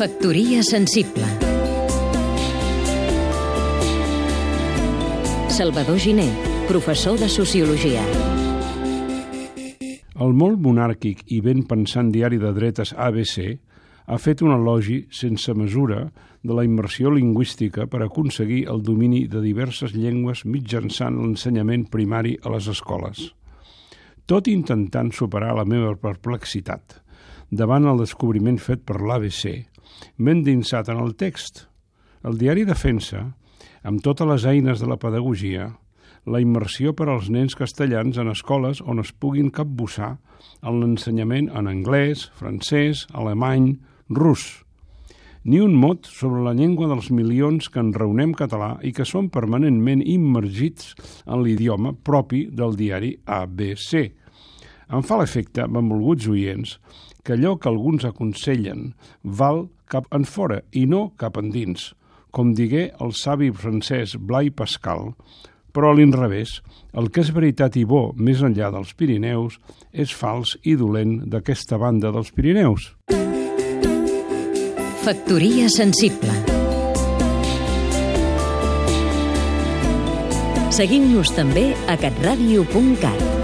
Factoria sensible Salvador Giné, professor de Sociologia El molt monàrquic i ben pensant diari de dretes ABC ha fet un elogi sense mesura de la immersió lingüística per aconseguir el domini de diverses llengües mitjançant l'ensenyament primari a les escoles. Tot intentant superar la meva perplexitat davant el descobriment fet per l'ABC, m'he endinsat en el text. El diari defensa, amb totes les eines de la pedagogia, la immersió per als nens castellans en escoles on es puguin capbussar en l'ensenyament en anglès, francès, alemany, rus. Ni un mot sobre la llengua dels milions que en reunem català i que són permanentment immergits en l'idioma propi del diari ABC. Em fa l'efecte, benvolguts oients, que allò que alguns aconsellen val cap en fora i no cap endins, com digué el savi francès Blai Pascal, però a l'inrevés, el que és veritat i bo més enllà dels Pirineus és fals i dolent d'aquesta banda dels Pirineus. Factoria sensible Seguim-nos també a catradio.cat